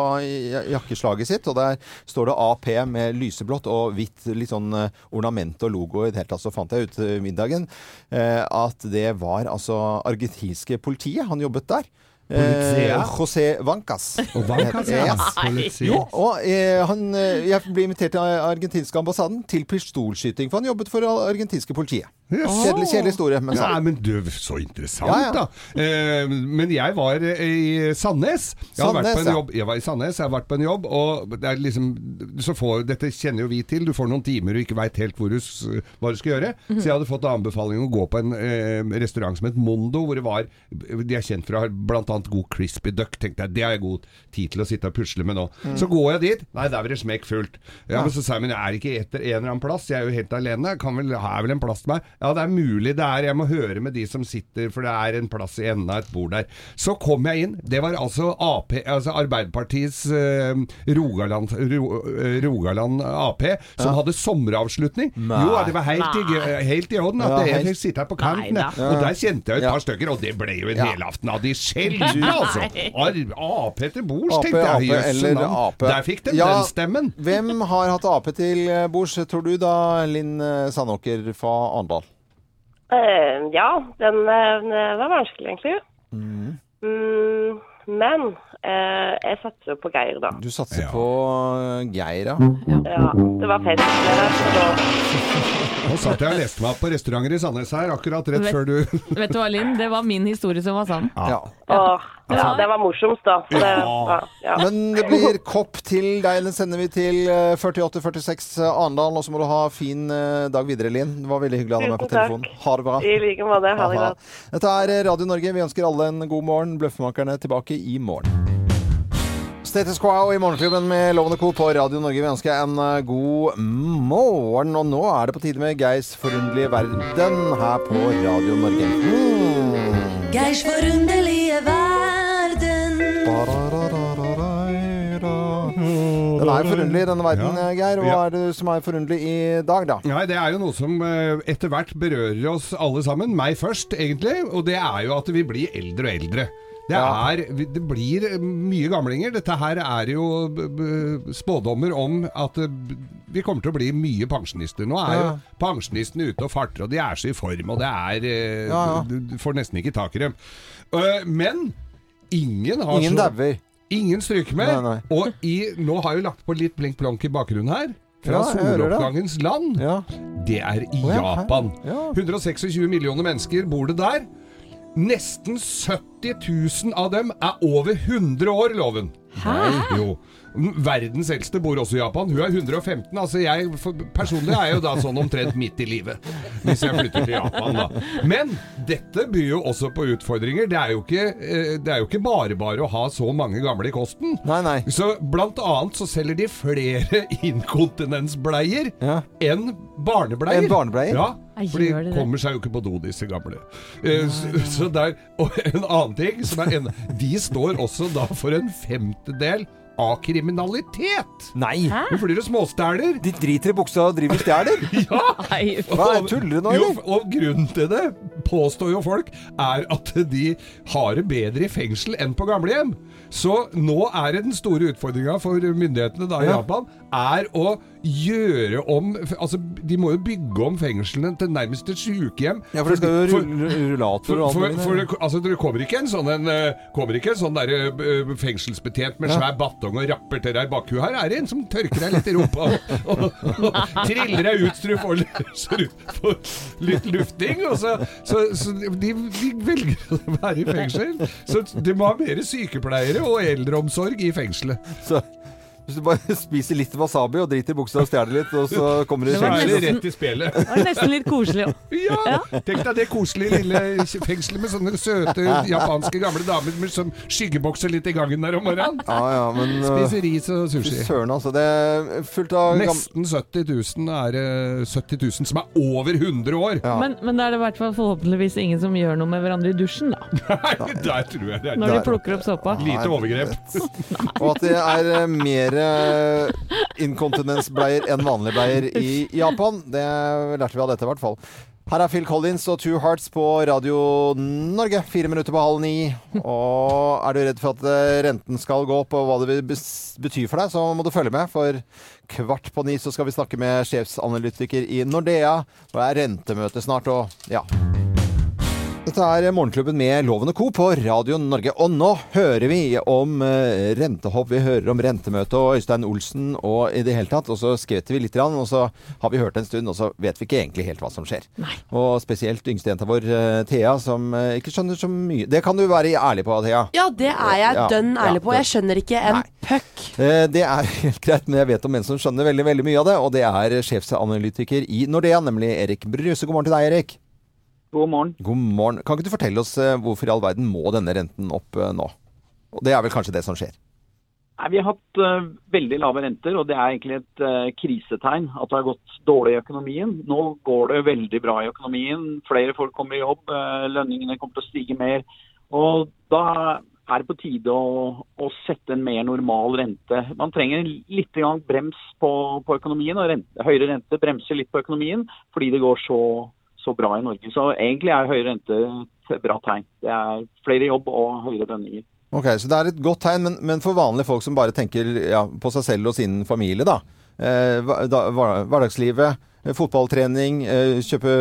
jakkeslaget sitt. Og der står det AP med lyseblått og hvitt litt sånn ornament og logo. I det hele tatt så fant jeg ut middagen eh, at det var altså argentinske politiet. Han jobbet der. Politia? Eh, José Vancas. Og Vancas, ja. Yes. Jo, og eh, han, eh, jeg ble invitert til argentinske ambassaden til pistolskyting, for han jobbet for det argentinske politiet. Yes. Kjedelig, kjedelig historie, men Ja, men du, så interessant, Ja, ja. da. Eh, men jeg var eh, i Sandnes. Jeg har vært på en jobb. Jeg var i Sandnes, jeg har vært på en jobb, og det er liksom så får, Dette kjenner jo vi til. Du får noen timer og ikke veit helt hvor du, hva du skal gjøre. Så jeg hadde fått anbefaling å gå på en eh, restaurant som het Mondo, hvor det var De er kjent for bl.a. god crispy duck. Tenkte jeg, det har jeg god tid til å sitte og pusle med nå. Mm. Så går jeg dit. Nei, der blir det smekkfullt. Ja, men så sa jeg, men jeg er ikke etter en eller annen plass. Jeg er jo helt alene. Kan vel, har vel en plass til meg? Ja, det er mulig det er. Jeg må høre med de som sitter, for det er en plass i enden av et bord der. Så kom jeg inn. Det var altså Ap, altså Arbeiderpartiets eh, Rogaland, Ro, eh, Rogaland Ap, som Ja. hadde sommeravslutning. Nei. Jo, det var helt, i, Nei. helt i orden at Ja, jeg fikk sitte her på kanten. Nei. Og der kjente jeg et Ja. par stykker, og det ble jo en Ja. helaften av de sjeldne, altså. Ap til bords, tenkte jeg. Ape, eller ape. Der fikk de Ja, den stemmen. Hvem har hatt Ap til eh, bords, tror du da, Linn eh, Sandåker fra Arendal? Uh, ja, den, den var vanskelig, egentlig. Mm, men eh, jeg satser på Geir, da. Du satser på eh, Geir, ja. Ja, det var fest så da Nå satt jeg og leste meg opp på restauranter i Sandnes her, akkurat rett Vet- før du Vet du hva, Linn? Det var min historie som var sann. Ja. Åh, ja, det var morsomst, da. Så det, ja, ja. Men det blir kopp til deg. Den sender vi til eh, 4846 Arendal. Og så må du ha fin eh, dag videre, Linn. Det var veldig hyggelig å ha deg med på telefonen. Ha det bra. I like måte. Ha det godt. Dette er Radio Norge. Vi ønsker alle en god morgen. Bløffmakerne tilbake i morgen. Status Quo i Morgenklubben med Lovende Co. på Radio Norge. Vi ønsker en eh, god morgen. Og nå er det på tide med Geirs forunderlige verden her på Radio Norge. Mm. Geirs forunderlige verden. Den er jo forunderlig, denne verden, Ja. Geir. Hva Ja. er det som er forunderlig i dag, da? Nei, det er jo noe som eh, etter hvert berører oss alle sammen. Meg først, egentlig. Og det er jo at vi blir eldre og eldre. Det, er, det blir mye gamlinger. Dette her er jo spådommer om at eh, vi kommer til å bli mye pensjonister. Nå er jo Ja. pensjonistene ute og farter, og de er så i form, og det er eh, Ja, ja. Du, får nesten ikke tak i dem. Eh, men ingen har Ingen så dauer. Ingen stryker med. Nei, nei. Og i, nå har jeg jo lagt på litt blink-blonk i bakgrunnen her. Fra Ja, soloppgangens land. Det er i oh, ja. Japan. Ja. 126 millioner mennesker bor det der. Nesten 70 000 av dem er over 100 år, Loven. Hæ? Jo. Verdens eldste bor også i Japan. Hun er 115. Altså jeg, personlig er jeg jo da sånn omtrent midt i livet. Hvis jeg flytter til Japan, da. Men dette byr jo også på utfordringer. Det er jo ikke, eh, det er jo ikke bare bare å ha så mange gamle i kosten. Så blant annet så selger de flere inkontinensbleier enn barnebleier. En barnebleier? Ja, for de kommer seg jo ikke på do, disse gamle. Eh, Så, så der, og en annen ting som er en, De står også da for en femtedel av kriminalitet. Nei! Nå flyr det småstæler. De driter i buksa og driver og stjeler? ja! Hva er tuller du nå, Jo, og grunnen til det, påstår jo folk, er at de har det bedre i fengsel enn på gamlehjem. Så nå er det den store utfordringa for myndighetene da i Ja. Japan, er å gjøre om Altså, de må jo bygge om fengslene til nærmest et sykehjem. Ja, for det skal jo rullator og alt for, for, det, altså, det kommer ikke en sånn, en, eh, kommer ikke en sånn der, eh, fengselsbetjent med svær batong og rapper til deg i bakhuet. Her er det en som tørker deg litt i rumpa og, og, og triller deg ut så du får, litt- lufting. Og så, så, så de, de velger å være i fengsel. Så de må ha mer sykepleiere og eldreomsorg i fengselet. Så hvis du bare spiser litt wasabi og driter i buksa og stjeler litt, og så kommer du i Så er det fengsel rett i spelet. Det var nesten litt koselig òg. Ja, tenk deg det koselige lille fengselet med sånne søte japanske gamle damer med som skyggebokser litt i gangen der om morgenen. Ja, ja, men uh, Spiser ris og sushi. Søren, altså. Det er fullt av Nesten 70 000 er 70 000 som er over 100 år. Men, men da er det i hvert fall forhåpentligvis ingen som gjør noe med hverandre i dusjen, da. Der tror jeg det er Når de plukker opp såpa. Lite overgrep. Og at det er eh, mer eh, inkontinensbleier enn vanlige bleier i Japan. Det lærte vi av dette, i hvert fall. Her er Phil Collins og Two Hearts på Radio Norge. Fire minutter på halv ni. Og er du redd for at eh, renten skal gå opp, og hva det vil bety for deg, så må du følge med. For kvart på ni så skal vi snakke med sjefsanalytiker i Nordea. Og det er rentemøte snart, og ja. Dette er Morgenklubben med Loven og Co. på Radio Norge. Og nå hører vi om eh, rentehopp, vi hører om rentemøte og Øystein Olsen og i det hele tatt. Og så skvetter vi litt, og så har vi hørt en stund, og så vet vi ikke egentlig helt hva som skjer. Og spesielt yngstejenta vår, eh, Thea, som eh, ikke skjønner så mye. Det kan du være ærlig på, Thea. Ja, det er jeg Ja, dønn ærlig på. Jeg skjønner ikke en puck. Det er helt greit, men jeg vet om en som skjønner veldig veldig mye av det. Og det er sjefsanalytiker i Nordea, nemlig Erik Bruse. God morgen til deg, Erik. God morgen. God morgen. Kan ikke du fortelle oss eh, hvorfor i all verden må denne renten opp eh, nå? Og det er vel kanskje det som skjer? Nei, vi har hatt uh, veldig lave renter, og det er egentlig et uh, krisetegn at det har gått dårlig i økonomien. Nå går det veldig bra i økonomien. Flere folk kommer i jobb, uh, lønningene kommer til å stige mer. Og da er det på tide å, å sette en mer normal rente. Man trenger litt brems på, på økonomien, og rente, høyere rente bremser litt på økonomien fordi det går så, så bra i Norge. Så egentlig er høyere rente et bra tegn. Det er flere jobb og høyere lønninger. Ok, Så det er et godt tegn, men, men for vanlige folk som bare tenker ja, på seg selv og sin familie, da. Eh, da hverdagslivet, eh, fotballtrening, eh, kjøpe,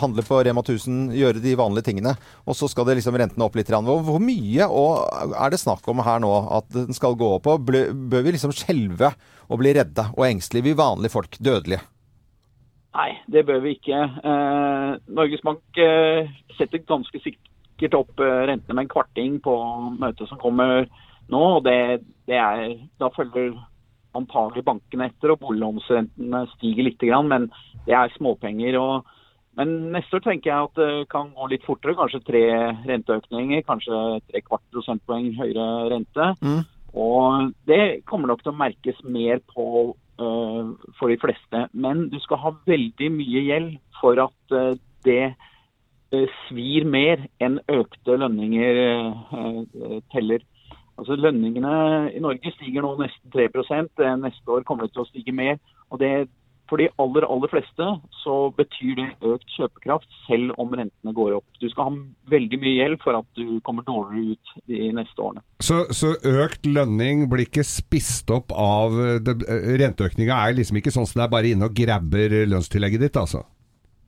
handle på Rema 1000, gjøre de vanlige tingene. Og så skal det liksom rentene opp litt. Hvor mye og er det snakk om her nå at den skal gå opp? Og bør vi liksom skjelve og bli redde og engstelige, vi vanlige folk, dødelige? Nei, det bør vi ikke. Eh, Norges Bank eh, setter ganske sikkert opp eh, rentene med en kvarting på møtet som kommer nå. og det, det er, Da følger antagelig bankene etter, og boliglånsrentene stiger litt. Grann, men det er småpenger. og men neste år tenker jeg at det kan gå litt fortere. Kanskje tre renteøkninger, kanskje tre kvart prosentpoeng høyere rente. Og det kommer nok til å merkes mer på for de fleste. Men du skal ha veldig mye gjeld for at øh, det øh, svir mer enn økte lønninger teller. Altså Lønningene i Norge stiger nå nesten 3 Eh, Neste år kommer det til å stige mer. og det for de aller aller fleste så betyr det økt kjøpekraft, selv om rentene går opp. Du skal ha veldig mye gjeld for at du kommer dårligere ut de neste årene. Så, så økt lønning blir ikke spist opp av det, Renteøkninga er liksom ikke sånn som det er bare inne og grabber lønnstillegget ditt, altså?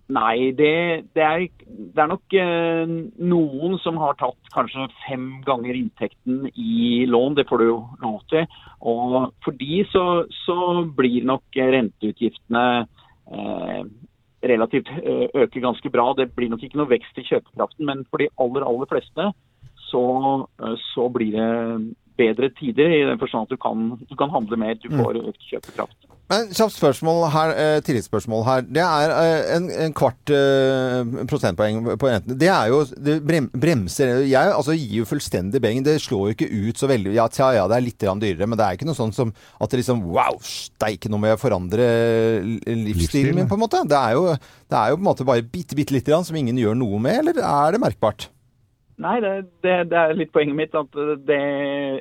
Nei, det, det, er, det er nok eh, noen som har tatt kanskje fem ganger inntekten i lån. Det får du jo lov til. Og for de så, så blir nok renteutgiftene eh, relativt eh, øker ganske bra. Det blir nok ikke noe vekst i kjøpekraften, men for de aller, aller fleste så, eh, så blir det bedre tider i den forstand at du kan, du kan handle mer, du får økt kjøpekraft. Men kjapt spørsmål her, eh, tilleggsspørsmål her. Det er eh, en, en kvart eh, prosentpoeng på renten. Det er jo det brem, bremser Jeg altså, gir jo fullstendig beng. Det slår jo ikke ut så veldig Ja, tja, ja, det er litt dyrere, men det er ikke noe sånn som at det liksom Wow, steike, nå må jeg forandre livsstilen Livsstilen, min, på en måte. Det er jo, det er jo på en måte bare bitte, bitte lite grann som ingen gjør noe med, eller er det merkbart? Nei, det, det, det er litt poenget mitt. at det,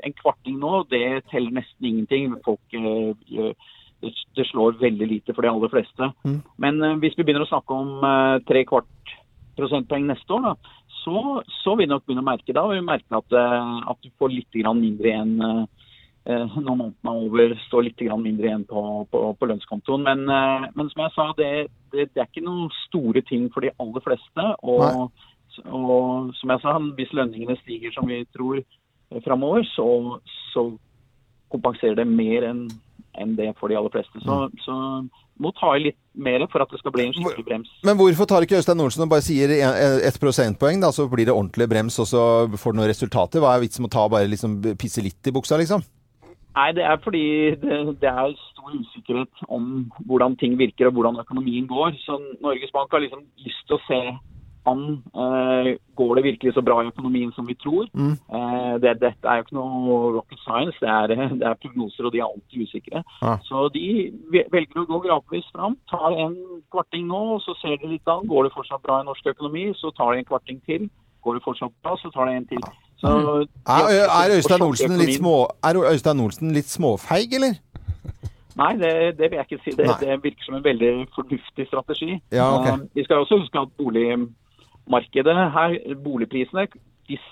En kvarting nå, det teller nesten ingenting. Folk, øh, gjør- det, slår veldig lite for de aller fleste. Mm. Men eh, hvis vi begynner å snakke om eh, tre kvart prosentpoeng neste år, da, så, så vil vi nok begynne å merke da. Vi merker at, eh, at du får litt grann mindre igjen når måneden er over. Står litt grann mindre igjen på, på, på lønnskontoen. Men, men som jeg sa, det, det, det er ikke noen store ting for de aller fleste. og og som jeg sa, hvis lønningene stiger som vi tror framover, så, så kompenserer det mer enn enn det for de aller fleste. Så, så må ta i litt mer for at det skal bli en skikkelig brems. Men hvorfor tar ikke Øystein Olsen og bare sier ett prosentpoeng, da, så blir det ordentlig brems, og så får du noen resultater? Hva er vitsen med å ta bare liksom pisse litt i buksa, liksom? Nei, det er fordi det, det er stor usikkerhet om hvordan ting virker og hvordan økonomien går. Så Norges Bank har liksom lyst til å se an eh, går det virkelig så bra i økonomien som vi tror. Mm. Eh, det, dette er jo ikke noe rocket science, det er, det er prognoser, og de er alltid usikre. Ja. Så de velger å gå gradvis fram. Tar en kvarting nå, og så ser de litt an. Går det fortsatt bra i norsk økonomi, så tar de en kvarting til. går det fortsatt bra, så tar det en til. Så, Er, er, Øystein små, er Øystein Olsen litt småfeig, eller? Nei, det, det vil jeg ikke si. Det, det virker som en veldig fornuftig strategi. Ja, okay. Eh, Vi skal også huske at boligmarkedet her, boligprisene, hvis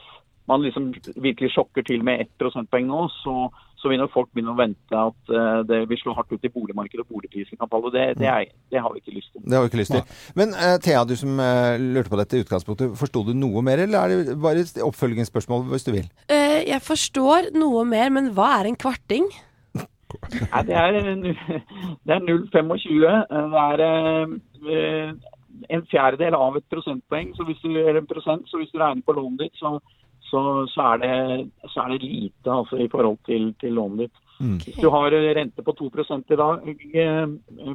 man liksom virkelig sjokker til med ett prosentpoeng nå, så, så vil nok folk begynne å vente at eh, det vil slå hardt ut i boligmarkedet og boligprisene kan falle. Det, det, er, det har vi ikke lyst til. Det har vi ikke lyst til. Men uh, Thea, du som uh, lurte på dette i utgangspunktet, forsto du noe mer, eller er det bare et oppfølgingsspørsmål hvis du vil? Uh, jeg forstår noe mer, men hva er en kvarting? Nei, det er, det er 0,25. Det er en fjerdedel av et prosentpoeng. Så hvis du, eller en prosent, så hvis du regner på lånet ditt, så, så, så, er, det, så er det lite altså, i forhold til, til lånet ditt. Hvis du har eh, rente på 2 i dag, eh,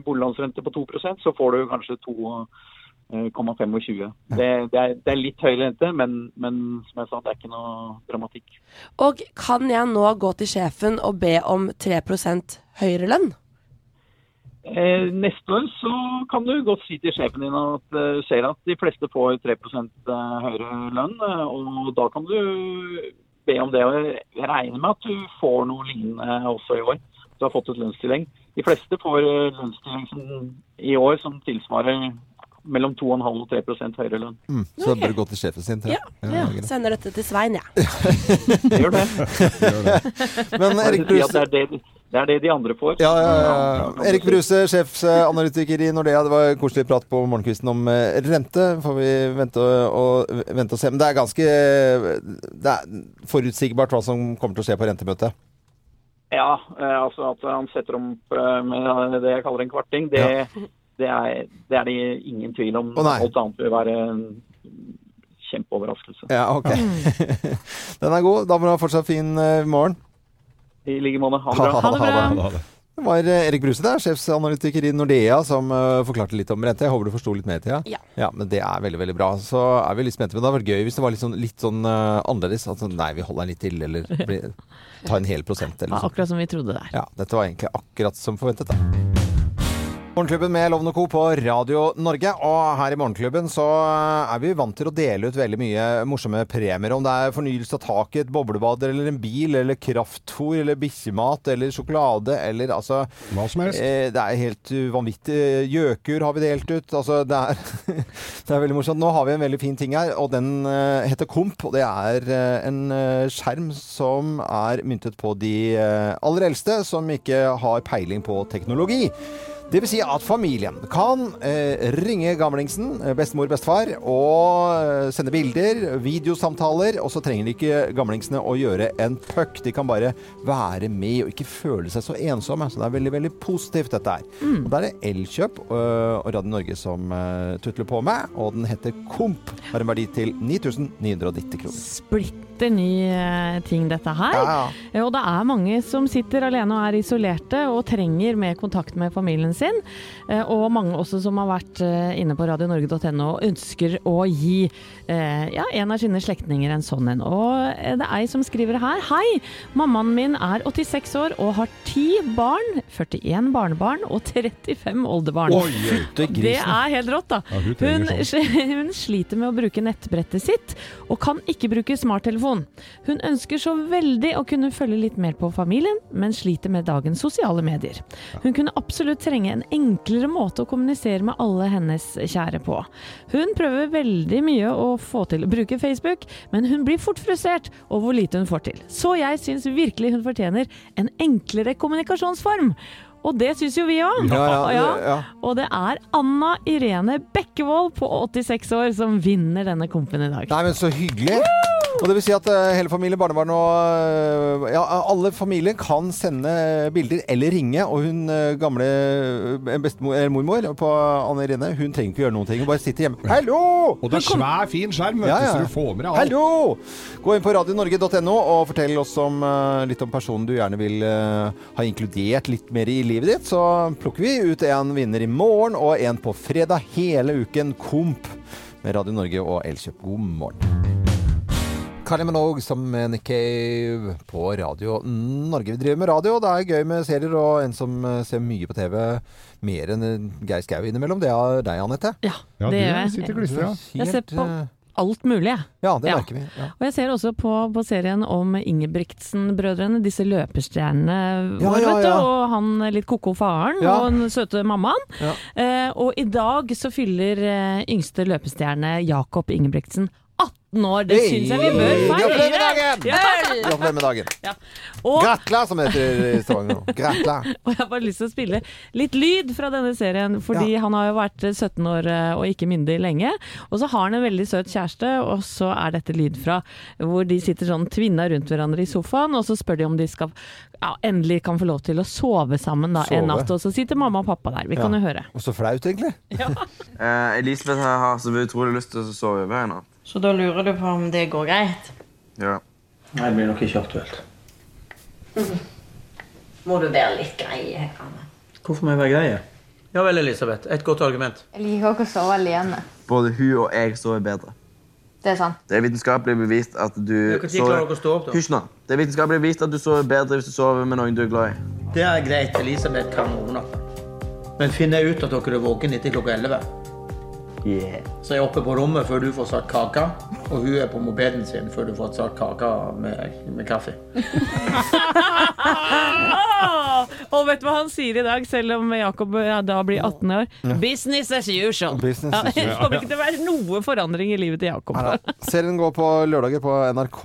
boliglånsrente på 2% så får du kanskje 2,25. Det, det, det er litt høy rente, men, men som jeg sa, det er ikke noe dramatikk. Og kan jeg nå gå til sjefen og be om 3% høyere lønn? Eh, neste år så kan du godt si til sjefen din at du ser at de fleste får 3 høyere lønn, eh, og da kan du be om det. Og jeg regner med at du får noe lignende også i år. Du har fått et lønnstillegg. De fleste får eh, lønnstillegg i år som tilsvarer mellom 2,5 og 3 høyere lønn. Mm, så det bør gå til sjefen sin. Ja. Ja. Sender dette til Svein, jeg. Gjør det. Men Bare Erik si Bruse at det, er det, de andre får. ja, ja, ja. Erik Bruse, sjefsanalytiker i Nordea. Det var koselig prat på morgenkvisten om eh, rente. Får vi vente og, og, vente og se. Men det er ganske Det er forutsigbart hva som kommer til å skje på rentemøtet. Ja, eh, altså at han setter om eh, med det jeg kaller en kvarting, det, det, er, det er det ingen tvil om. Å, nei. Alt annet vil være en kjempeoverraskelse. Ja, ok. Den er god. Da må du ha fortsatt fin morgen. I like måte. Ha det bra. Ha det ha Det var eh, Erik Bruse der, sjefsanalytiker i Nordea, som uh, forklarte litt om rente. Jeg håper du forsto litt mer, Thea. Ja. Men det er veldig veldig bra. Så er vi litt spente. Men det hadde vært gøy hvis det var litt sånn, litt sånn uh, annerledes. At sånn, nei, vi holder litt til, eller bli, ta en hel prosent, eller Ja, sånt. akkurat som vi trodde der. Ja, dette var egentlig akkurat som forventet, da. Morgenklubben med Lovende Co. på Radio Norge. Og her i Morgenklubben så er vi vant til å dele ut veldig mye morsomme premier. Om det er fornyelse av taket, et boblebad eller en bil, eller kraftfôr, eller bikkjemat, eller sjokolade, eller altså Hva som helst. Eh, det er helt vanvittig. Gjøkur har vi delt ut. Altså, det er, det er veldig morsomt. Nå har vi en veldig fin ting her, og den eh, heter Komp. Og det er eh, en eh, skjerm som er myntet på de eh, aller eldste som ikke har peiling på teknologi. Det vil si at familien kan eh, ringe gamlingsen, eh, bestemor, bestefar, og eh, sende bilder, videosamtaler, og så trenger de ikke gamlingsene å gjøre en puck. De kan bare være med og ikke føle seg så ensomme. Så det er veldig, veldig positivt dette her. Og da er det Elkjøp øh, og Radio Norge som uh, tutler på med, og den heter Komp. Har en verdi til 9990 kroner. Splitter ny eh, ting dette her. Ja, ja. Og det er mange som sitter alene og er isolerte og trenger mer kontakt med familien sin. Eh, Og mange også som har vært eh, inne på radionorge.no og ønsker å gi eh, ja, en av sine slektninger en sånn en. Og det er ei som skriver her. Hei! Mammaen min er 86 år og har 10 barn, 41 barnebarn og 35 oldebarn. Oi. Fytti. Det er helt rått, da. Ja, hun hun, sånn. hun sliter med å bruke nettbrettet sitt, og kan ikke bruke smarttelefon. Hun ønsker så veldig å kunne følge litt mer på familien, men sliter med dagens sosiale medier. Hun kunne absolutt trenge en enklere måte å kommunisere med alle hennes kjære på. Hun prøver veldig mye å få til å bruke Facebook, men hun blir fort frustrert over hvor lite hun får til. Så jeg syns virkelig hun fortjener en enklere kommunikasjonsform. Og det syns jo vi òg. Ja, ja, ja. Og det er Anna Irene Bekkevold på 86 år som vinner denne kompen i dag. Nei, men så hyggelig. Og det vil si at eh, hele familien, barnebarn og eh, ja, alle familier kan sende bilder eller ringe. Og hun eh, gamle bestemor, eller mormor på Anne Irene, hun trenger ikke gjøre noen ting. Hun bare sitter hjemme. Hallo! Og det er svær, fin skjerm, vet Ja, ja. så du får med deg alt. Hallo! Gå inn på radionorge.no og fortell oss om, litt om personen du gjerne vil ha inkludert litt mer i livet ditt. Så plukker vi ut en vinner i morgen og en på fredag hele uken. Komp med Radio Norge og Elkjøp. God morgen. Kylie Minogue som en Cave på Radio Norge. Vi driver med radio, og det er gøy med serier, og en som eh, ser mye på TV, mer enn eh, Geir Skau innimellom, det er deg, Anette. Ja, Ja, det du gjør jeg. sitter klistra. Jeg ser på eh, alt mulig. jeg. Ja, det merker vi. Ja. Og jeg ser også på, på serien om Ingebrigtsen-brødrene, disse løpestjernene Ja, våre, ja, vet du. ja. Og han litt koko faren Ja. og den søte mammaen. Ja. Eh, og i dag så fyller eh, yngste løpestjerne Jakob Ingebrigtsen 18 år. Det Hey! syns jeg vi bør feire! Gratulerer med dagen! Ja. Med dagen. Og, Gratla, som det heter i Stavanger nå. Gratla. og jeg har bare lyst til å spille litt lyd fra denne serien, fordi han har jo vært 17 år eh, og ikke myndig lenge. Og så har han en veldig søt kjæreste, og så er dette lyd fra hvor de sitter sånn tvinna rundt hverandre i sofaen, og så spør de om de skal ja, endelig kan få lov til å sove sammen da, en natt. Og så sitter mamma og pappa der. Vi kan jo høre. Og så flaut, egentlig. uh, Elisabeth har så utrolig lyst til å sove over en natt. Så da lurer du på om det går greit? Ja. Nei, det blir nok ikke aktuelt. Må du være litt grei her, Anne. Hvorfor må jeg være grei? Ja vel, Elisabeth. Et godt argument. Jeg liker ikke å sove alene. Både hun og jeg sover bedre. Det er sant. Det er vitenskapelig bevist at du Ja, Når klarer stå opp, da? Hysj nå. Det er vitenskapelig bevist at du sover bedre hvis du sover med noen du er glad i. Det er greit. Elisabeth kan ordne opp. Men finner jeg ut at dere er våken etter klokka 11, Yeah. så er oppe på rommet før du får sagt kake, og hun er på mopeden sin før du får satt kake med, med kaffe. Og vet du hva han sier i dag, selv om Jakob ja, da blir 18 år? Ja. Business as usual. Business ja, as det usual. kommer ikke til å være noe forandring i livet til Jakob. Serien går på lørdager på NRK,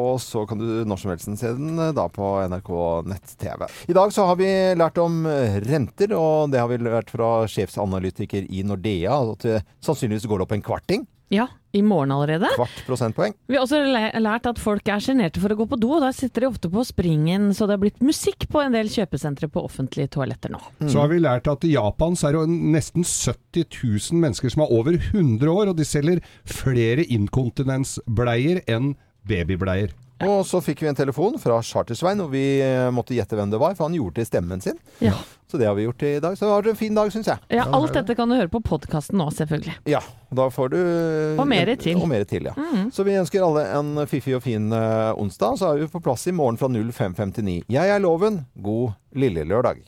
og så kan du når som helst se den eh, da på NRK nett-TV. I dag så har vi lært om eh, renter, og det har vi lært fra sjefsanalytiker i Nordea, at det sannsynligvis går det opp en kvarting. Ja, i morgen allerede. Kvart prosentpoeng. Vi har også lært at folk er sjenerte for å gå på do, og da sitter de ofte på springen, så det har blitt musikk på en del kjøpesentre på offentlige toaletter nå. Så har vi lært at i Japan så er det nesten 70 000 mennesker som er over 100 år, og de selger flere inkontinensbleier enn babybleier. Og så fikk vi en telefon fra Chartersvein, og vi eh, måtte gjette hvem det var, for han gjorde i stemmen sin. Ja. Så det har vi gjort i dag. Så det har vært en fin dag, syns jeg. Ja, alt dette kan du høre på podkasten nå, selvfølgelig. Ja, da får du Og mer til. Og mer til, ja. Mm. Så vi ønsker alle en fiffig og fin eh, onsdag. Så er vi på plass i morgen fra 05.59. Jeg er Loven. God lille lørdag.